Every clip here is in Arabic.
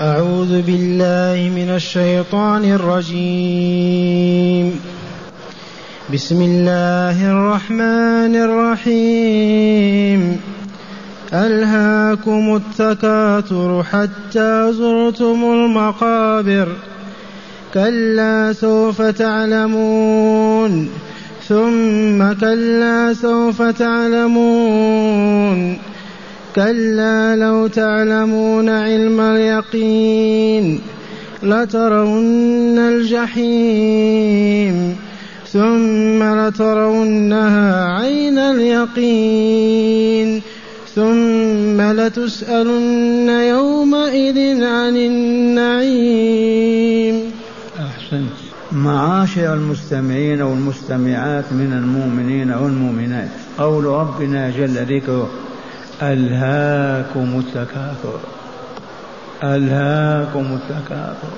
أعوذ بالله من الشيطان الرجيم. بسم الله الرحمن الرحيم. ألهاكم التكاثر حتى زرتم المقابر. كلا سوف تعلمون. ثم كلا سوف تعلمون. كلا لو تعلمون علم اليقين لترون الجحيم ثم لترونها عين اليقين ثم لتسألن يومئذ عن النعيم. أحسنت. معاشر المستمعين والمستمعات من المؤمنين والمؤمنات. قول ربنا جل ذكره ألهاكم التكاثر. ألهاكم التكاثر.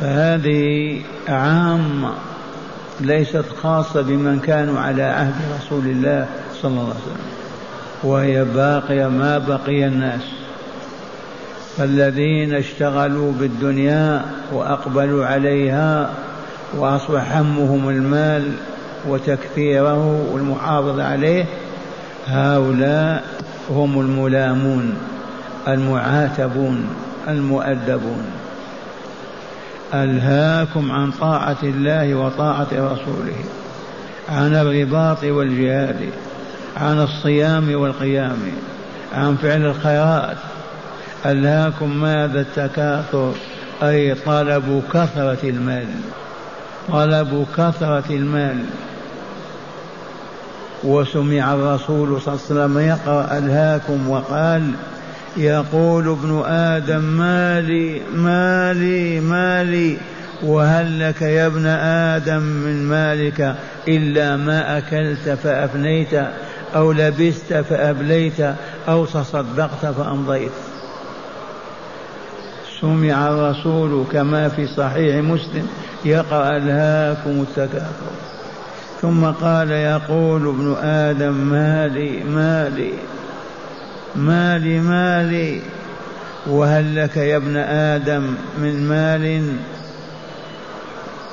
فهذه عامة ليست خاصة بمن كانوا على عهد رسول الله صلى الله عليه وسلم وهي باقية ما بقي الناس. فالذين اشتغلوا بالدنيا وأقبلوا عليها وأصبح همهم المال وتكثيره والمحافظة عليه هؤلاء هم الملامون المعاتبون المؤدبون. ألهاكم عن طاعة الله وطاعة رسوله عن الرباط والجهاد عن الصيام والقيام عن فعل الخيرات. ألهاكم ماذا التكاثر؟ أي طلب كثرة المال طلب كثرة المال. وسمع الرسول صلى الله عليه وسلم يقرأ ألهاكم وقال يقول ابن آدم مالي مالي مالي وهل لك يا ابن آدم من مالك إلا ما أكلت فأفنيت أو لبست فأبليت أو تصدقت فأمضيت. سمع الرسول كما في صحيح مسلم يقرأ ألهاكم التكاثر. ثم قال يقول ابن آدم مالي مالي مالي مالي. وهل لك يا ابن آدم من مال؟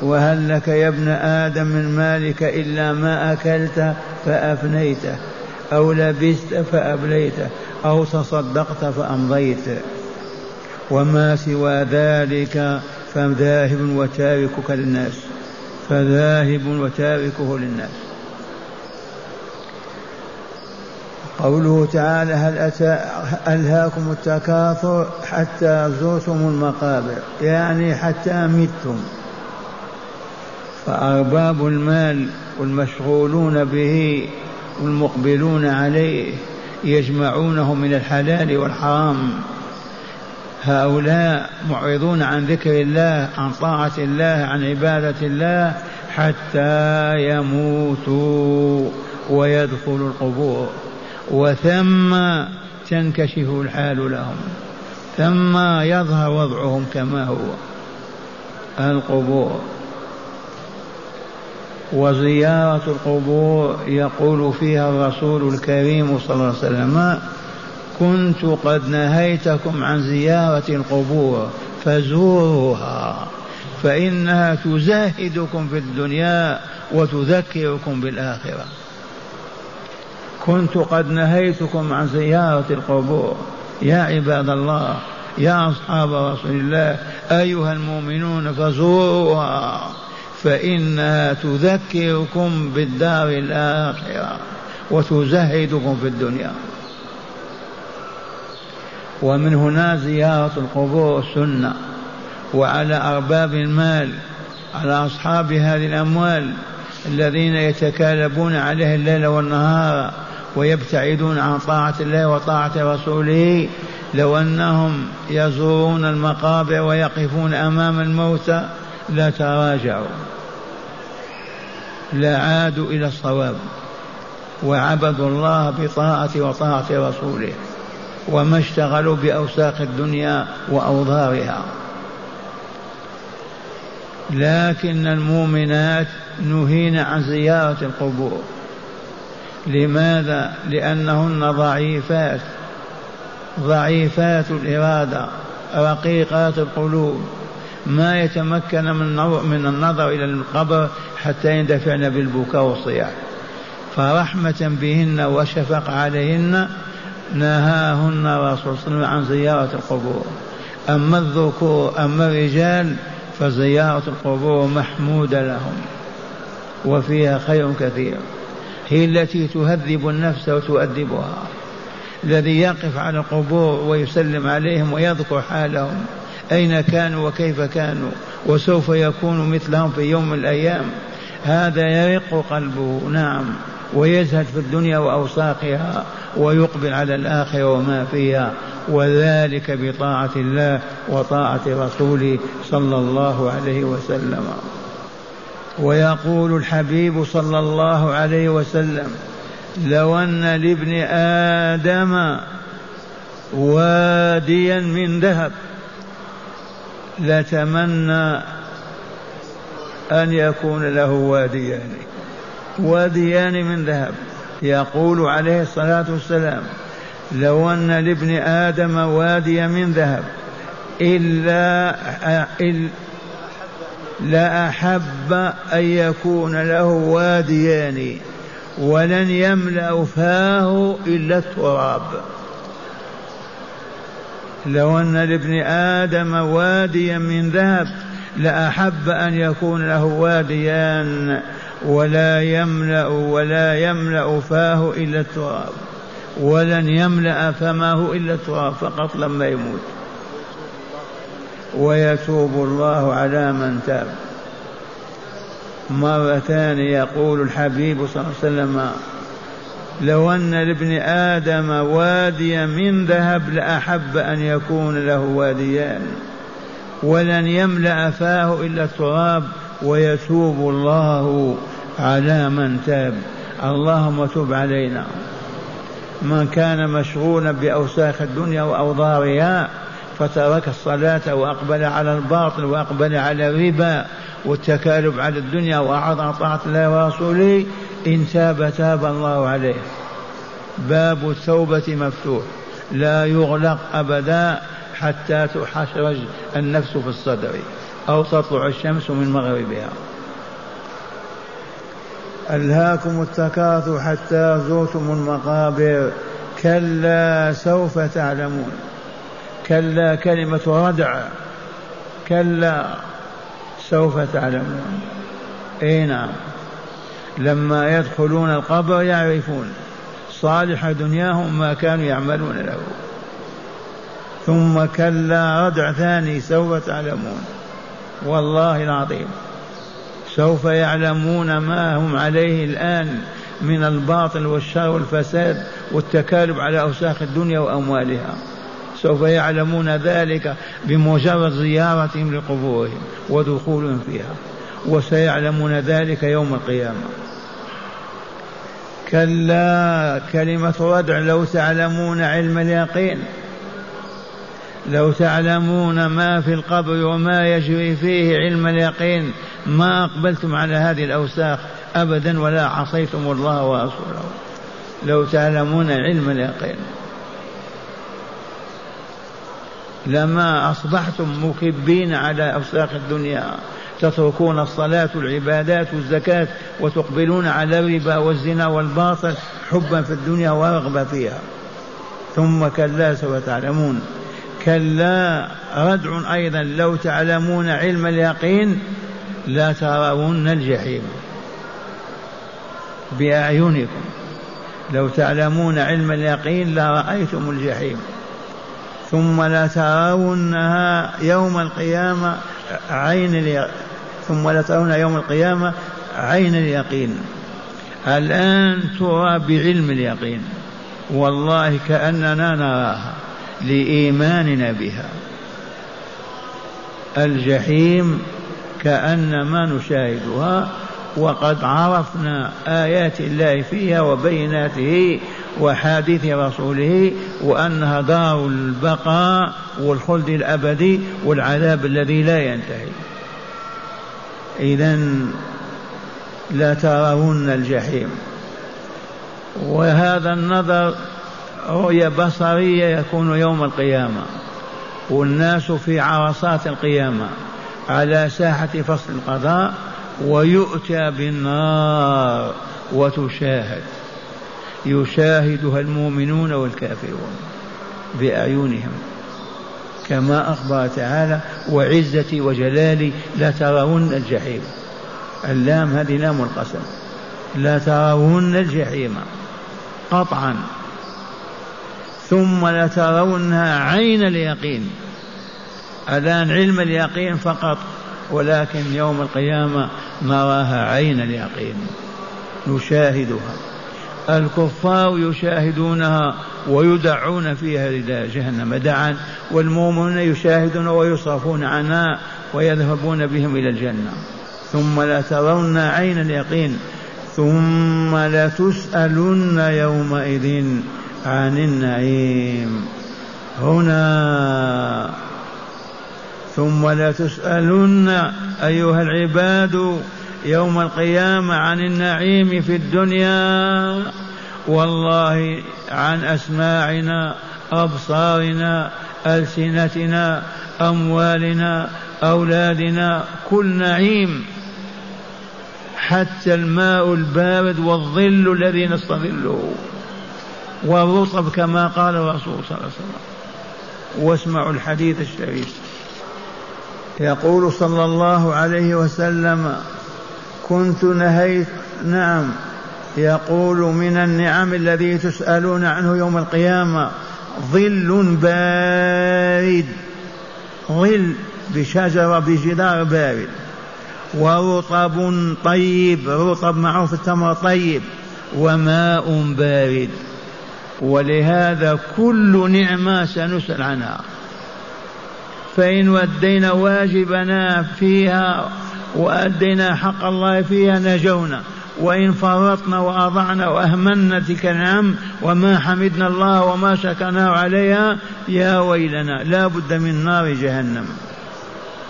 وهل لك يا ابن آدم من مالك إلا ما أكلت فأفنيته أو لبست فأبليته أو تصدقت فأمضيت. وما سوى ذلك فذاهب وتاركك للناس. فذاهب وتاركه للناس. قوله تعالى هل أتى ألهاكم التكاثر حتى زرتم المقابر؟ يعني حتى متم. فأرباب المال والمشغولون به والمقبلون عليه يجمعونه من الحلال والحرام. هؤلاء معرضون عن ذكر الله عن طاعة الله عن عبادة الله حتى يموتوا ويدخلوا القبور. وثم تنكشف الحال لهم. ثم يظهر وضعهم كما هو. القبور. وزيارة القبور يقول فيها الرسول الكريم صلى الله عليه وسلم كنت قد نهيتكم عن زيارة القبور فزوروها. فإنها تزاهدكم في الدنيا وتذكركم بالآخرة. كنت قد نهيتكم عن زيارة القبور. يا عباد الله يا أصحاب رسول الله أيها المؤمنون فزوروها. فإنها تذكركم بالدار الآخرة وتزهدكم في الدنيا. ومن هنا زيارة القبور سنة وعلى أرباب المال على أصحاب هذه الأموال الذين يتكالبون عليها الليل والنهار ويبتعدون عن طاعة الله وطاعة رسوله لو أنهم يزورون المقابر ويقفون أمام الموتى لتراجعوا لعادوا إلى الصواب وعبدوا الله بطاعة وطاعة رسوله. وما اشتغلوا بأوساخ الدنيا وأوضارها لكن المؤمنات نهين عن زيارة القبور. لماذا؟ لأنهن ضعيفات. ضعيفات الإرادة رقيقات القلوب. ما يتمكن من من النظر إلى القبر حتى يندفعن بالبكاء والصياح فرحمة بهن وشفق عليهن نهاهن رسول صلى الله عليه وسلم عن زيارة القبور. أما الذكور أما الرجال فزيارة القبور محمودة لهم وفيها خير كثير. هي التي تهذب النفس وتؤدبها الذي يقف على القبور ويسلم عليهم ويذكر حالهم أين كانوا وكيف كانوا وسوف يكون مثلهم في يوم من الأيام. هذا يرق قلبه نعم ويزهد في الدنيا وأوساقها. ويقبل على الآخرة وما فيها وذلك بطاعة الله وطاعة رسوله صلى الله عليه وسلم. ويقول الحبيب صلى الله عليه وسلم لو أن لابن آدم واديا من ذهب لتمنى أن يكون له واديان. واديان من ذهب. يقول عليه الصلاة والسلام لو أن لابن آدم واديا من ذهب إلا لأحب أن يكون له واديان ولن يملأ فاه إلا التراب. لو أن لابن آدم واديا من ذهب لأحب أن يكون له واديان. ولا يملأ ولا يملأ فاه إلا التراب. ولن يملأ فمه إلا التراب فقط لما يموت. ويتوب الله على من تاب. مرة ثانية يقول الحبيب صلى الله عليه وسلم لو أن لابن آدم واديا من ذهب لأحب أن يكون له واديان. ولن يملأ فاه إلا التراب ويتوب الله على من تاب. اللهم تب علينا. من كان مشغولا بأوساخ الدنيا وأوضارها فترك الصلاة وأقبل على الباطل وأقبل على الربا والتكالب على الدنيا وأعرض عن طاعة الله ورسوله. إن تاب تاب الله عليه. باب التوبة مفتوح. لا يغلق أبدا حتى تحشرج النفس في الصدر أو تطلع الشمس من مغربها. ألهاكم التكاثر حتى زرتم المقابر. كلا سوف تعلمون. كلا كلمة ردع. كلا سوف تعلمون. إي نعم. لما يدخلون القبر يعرفون صالح دنياهم ما كانوا يعملون له. ثم كلا ردع ثاني سوف تعلمون. والله العظيم. سوف يعلمون ما هم عليه الآن من الباطل والشر والفساد والتكالب على أوساخ الدنيا وأموالها. سوف يعلمون ذلك بمجرد زيارتهم لقبورهم ودخولهم فيها. وسيعلمون ذلك يوم القيامة. كلا كلمة ردع لو تعلمون علم اليقين. لو تعلمون ما في القبر وما يجري فيه علم اليقين ما أقبلتم على هذه الأوساخ أبدا ولا عصيتم الله ورسوله. لو تعلمون علم اليقين. لما أصبحتم مكبين على أوساخ الدنيا تتركون الصلاة والعبادات والزكاة وتقبلون على الربا والزنا والباطل حبا في الدنيا ورغبة فيها. ثم كلا سوف تعلمون. كلا. ردع أيضا لو تعلمون علم اليقين لا ترون الجحيم بأعينكم. لو تعلمون علم اليقين لرأيتم الجحيم. ثم لا ترونها يوم القيامة عين اليقين ثم لا ترون يوم القيامة عين اليقين. الآن ترى بعلم اليقين. والله كأننا نراها. لإيماننا بها. الجحيم كأنما نشاهدها وقد عرفنا آيات الله فيها وبيناته وحادث رسوله وأنها دار البقاء والخلد الأبدي والعذاب الذي لا ينتهي. إذا لا ترون الجحيم. وهذا النظر رؤية بصرية يكون يوم القيامة والناس في عرصات القيامة على ساحة فصل القضاء ويؤتى بالنار وتشاهد. يشاهدها المؤمنون والكافرون بأعينهم. كما أخبر تعالى وعزتي وجلالي لترون الجحيم. اللام هذه لام القسم. لترون الجحيم قطعا. ثم لترونها عين اليقين. الآن علم اليقين فقط ولكن يوم القيامة نراها عين اليقين نشاهدها. الكفار يشاهدونها ويدعون فيها إلى جهنم دعا والمؤمنون يشاهدون ويصرفون عنها ويذهبون بهم إلى الجنة. ثم لترون عين اليقين ثم لتسألن يومئذ عن النعيم. هنا. ثم لتسألن أيها العباد يوم القيامة عن النعيم في الدنيا. والله عن أسماعنا أبصارنا ألسنتنا أموالنا أولادنا كل نعيم. حتى الماء البارد والظل الذي نستظله. والرطب كما قال الرسول صلى الله عليه وسلم. واسمعوا الحديث الشريف. يقول صلى الله عليه وسلم كنت نهيت نعم يقول من النعم الذي تسألون عنه يوم القيامة ظل بارد ظل بشجرة بجدار بارد ورطب طيب رطب معروف التمر طيب وماء بارد. ولهذا كل نعمة سنسأل عنها. فإن ودينا واجبنا فيها وأدينا حق الله فيها نجونا وإن فرطنا وأضعنا وأهملنا تلك النعم وما حمدنا الله وما شكرناه عليها يا ويلنا لا بد من نار جهنم.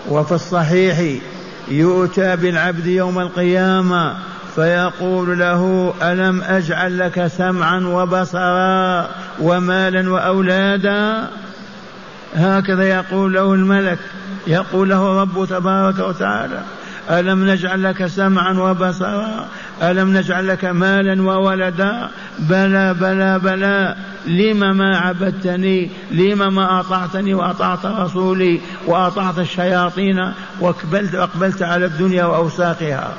وفي الصحيح يؤتى بالعبد يوم القيامة فيقول له ألم أجعل لك سمعا وبصرا ومالا وأولادا؟ هكذا يقول له الملك. يقول له رب تبارك وتعالى ألم نجعل لك سمعا وبصرا؟ ألم نجعل لك مالا وولدا؟ بلى بلى بلى. لم ما عبدتني؟ لم ما أطعتني وأطعت رسولي وأطعت الشياطين وأقبلت أقبلت على الدنيا وأوساقها؟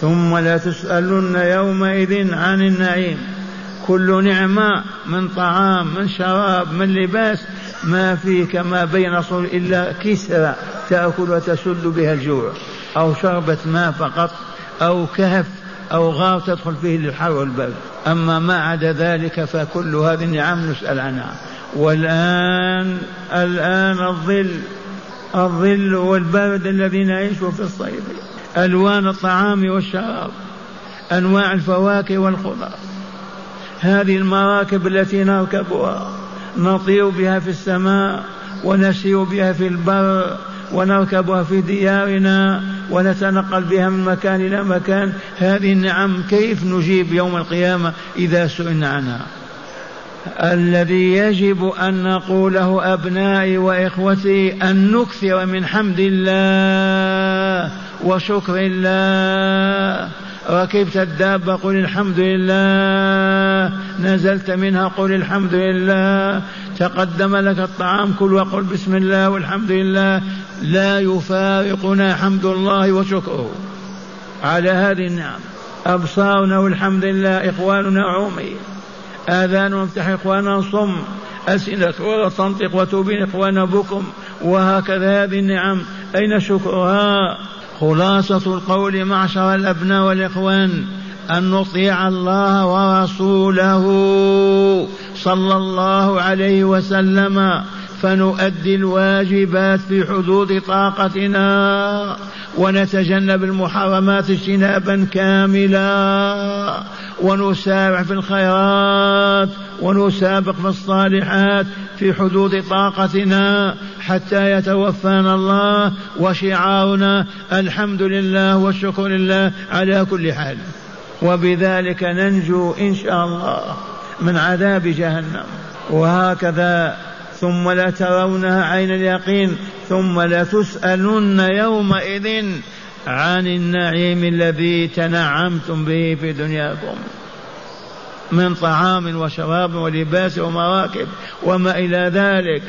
ثم لتسألن يومئذ عن النعيم. كل نعمة من طعام من شراب من لباس ما في كما بين صور إلا كسرى تأكل وتسل بها الجوع. أو شربة ماء فقط أو كهف أو غار تدخل فيه للحر والبرد. أما ما عدا ذلك فكل هذه النعم نسأل عنها. والآن الآن الظل الظل والبرد الذي نعيش في الصيف. ألوان الطعام والشراب أنواع الفواكه والخضر هذه المراكب التي نركبها نطير بها في السماء ونسير بها في البر ونركبها في ديارنا ونتنقل بها من مكان إلى مكان. هذه النعم كيف نجيب يوم القيامة إذا سئلنا عنها؟ الذي يجب أن نقوله أبنائي وإخوتي أن نكثر من حمد الله وشكر الله ركبت الدابة قل الحمد لله. نزلت منها قل الحمد لله. تقدم لك الطعام كل وقل بسم الله والحمد لله. لا يفارقنا حمد الله وشكره. على هذه النعم أبصارنا والحمد لله إخواننا عمي. آذان مفتح إخواننا صم. أسئلة ولا تنطق وتبين إخواننا بكم. وهكذا هذه النعم. أين شكرها؟ خلاصة القول معشر الأبناء والإخوان أن نطيع الله ورسوله صلى الله عليه وسلم فنؤدي الواجبات في حدود طاقتنا ونتجنب المحرمات اجتنابا كاملا ونسارع في الخيرات ونسابق في الصالحات في حدود طاقتنا حتى يتوفانا الله وشعارنا. الحمد لله والشكر لله على كل حال. وبذلك ننجو إن شاء الله من عذاب جهنم. وهكذا ثم لترونها عين اليقين ثم لتسألن يومئذ عن النعيم الذي تنعمتم به في دنياكم. من طعام وشراب ولباس ومراكب وما إلى ذلك.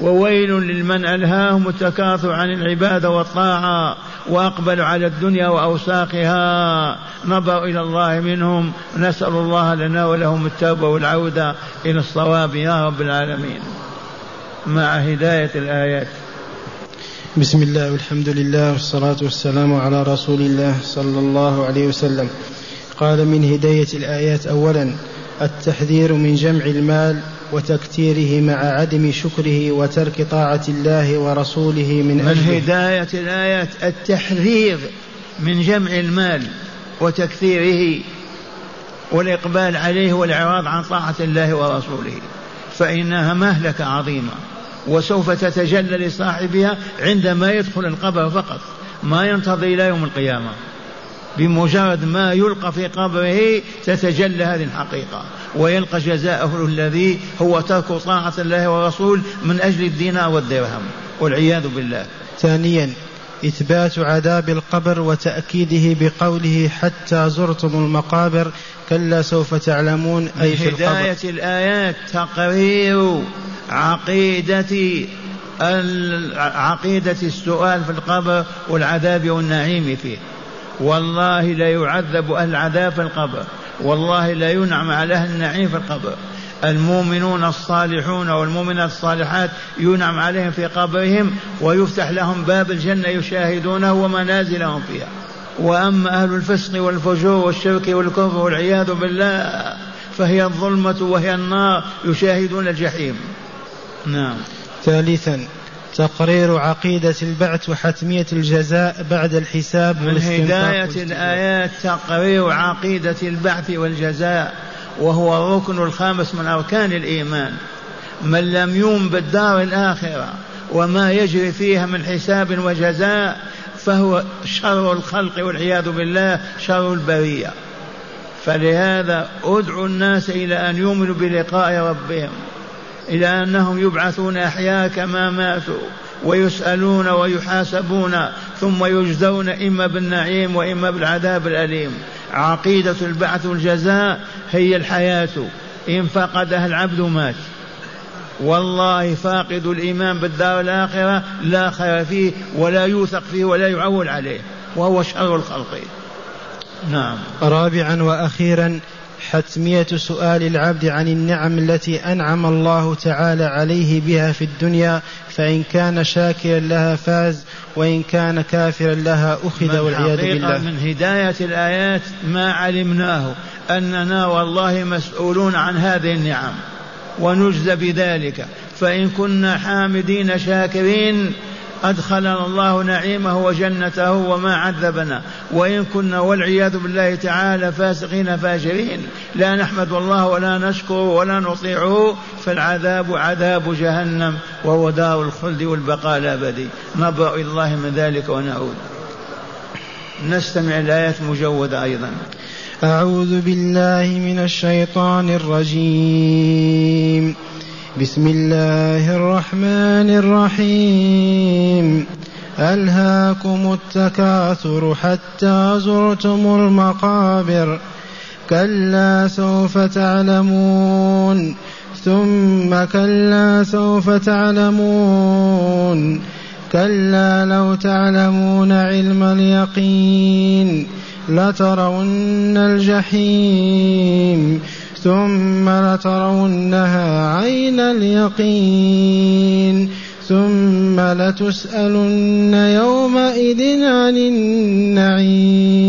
وويل لمن ألهاهم التكاثر عن العبادة والطاعة وأقبلوا على الدنيا وأوساقها نظروا إلى الله منهم. نسأل الله لنا ولهم التوبة والعودة إلى الصواب يا رب العالمين. مع هداية الآيات. بسم الله والحمد لله والصلاة والسلام على رسول الله صلى الله عليه وسلم. قال من هداية الآيات أولا التحذير من جمع المال وتكتيره مع عدم شكره وترك طاعة الله ورسوله من, من أجله. هداية الآيات التحذير من جمع المال وتكثيره والإقبال عليه والإعراض عن طاعة الله ورسوله فإنها مهلكة عظيمة. وسوف تتجلى لصاحبها عندما يدخل القبر فقط ما ينتظر إلى يوم القيامة. بمجرد ما يلقى في قبره تتجلى هذه الحقيقة. ويلقى جزاءه الذي هو ترك طاعة الله ورسول من أجل الدينار والدرهم. والعياذ بالله. ثانيا إثبات عذاب القبر وتأكيده بقوله حتى زرتم المقابر كلا سوف تعلمون أي في القبر. هداية الآيات تقرير عقيدة عقيدة السؤال في القبر والعذاب والنعيم فيه. والله لا يعذب أهل العذاب في القبر. والله لا ينعم على أهل النعيم في القبر. المؤمنون الصالحون والمؤمنات الصالحات ينعم عليهم في قبرهم ويفتح لهم باب الجنة يشاهدونه ومنازلهم فيها. وأما أهل الفسق والفجور والشرك والكفر والعياذ بالله فهي الظلمة وهي النار يشاهدون الجحيم. نعم. ثالثا تقرير عقيدة البعث وحتمية الجزاء بعد الحساب من هداية الآيات تقرير عقيدة البعث والجزاء. وهو الركن الخامس من أركان الإيمان. من لم يؤمن بالدار الآخرة وما يجري فيها من حساب وجزاء فهو شر الخلق والعياذ بالله شر البرية. فلهذا أدعو الناس إلى أن يؤمنوا بلقاء ربهم إلى أنهم يبعثون أحياء كما ماتوا ويسألون ويحاسبون ثم يجزون إما بالنعيم وإما بالعذاب الأليم. عقيدة البعث والجزاء هي الحياة. إن فقدها العبد مات. والله فاقد الإيمان بالدار الآخرة لا خير فيه ولا يوثق فيه ولا يعول عليه وهو شر الخلق. نعم. رابعا وأخيرا حتمية سؤال العبد عن النعم التي أنعم الله تعالى عليه بها في الدنيا فإن كان شاكرا لها فاز وإن كان كافرا لها أخذ والعياذ بالله. من هداية الآيات ما علمناه أننا والله مسؤولون عن هذه النعم ونجزى بذلك. فإن كنا حامدين شاكرين أدخلنا الله نعيمه وجنته وما عذبنا. وإن كنا والعياذ بالله تعالى فاسقين فاجرين. لا نحمد الله ولا نشكره ولا نطيعه فالعذاب عذاب جهنم وهو دار الخلد والبقاء الأبدي نبرأ إلى الله من ذلك ونعود. نستمع الآيات مجودة أيضا. أعوذ بالله من الشيطان الرجيم. بسم الله الرحمن الرحيم. ألهاكم التكاثر حتى زرتم المقابر. كلا سوف تعلمون. ثم كلا سوف تعلمون. كلا لو تعلمون علم اليقين لترون الجحيم. ثم لترونها عين اليقين. ثم لتسألن يومئذ عن النعيم.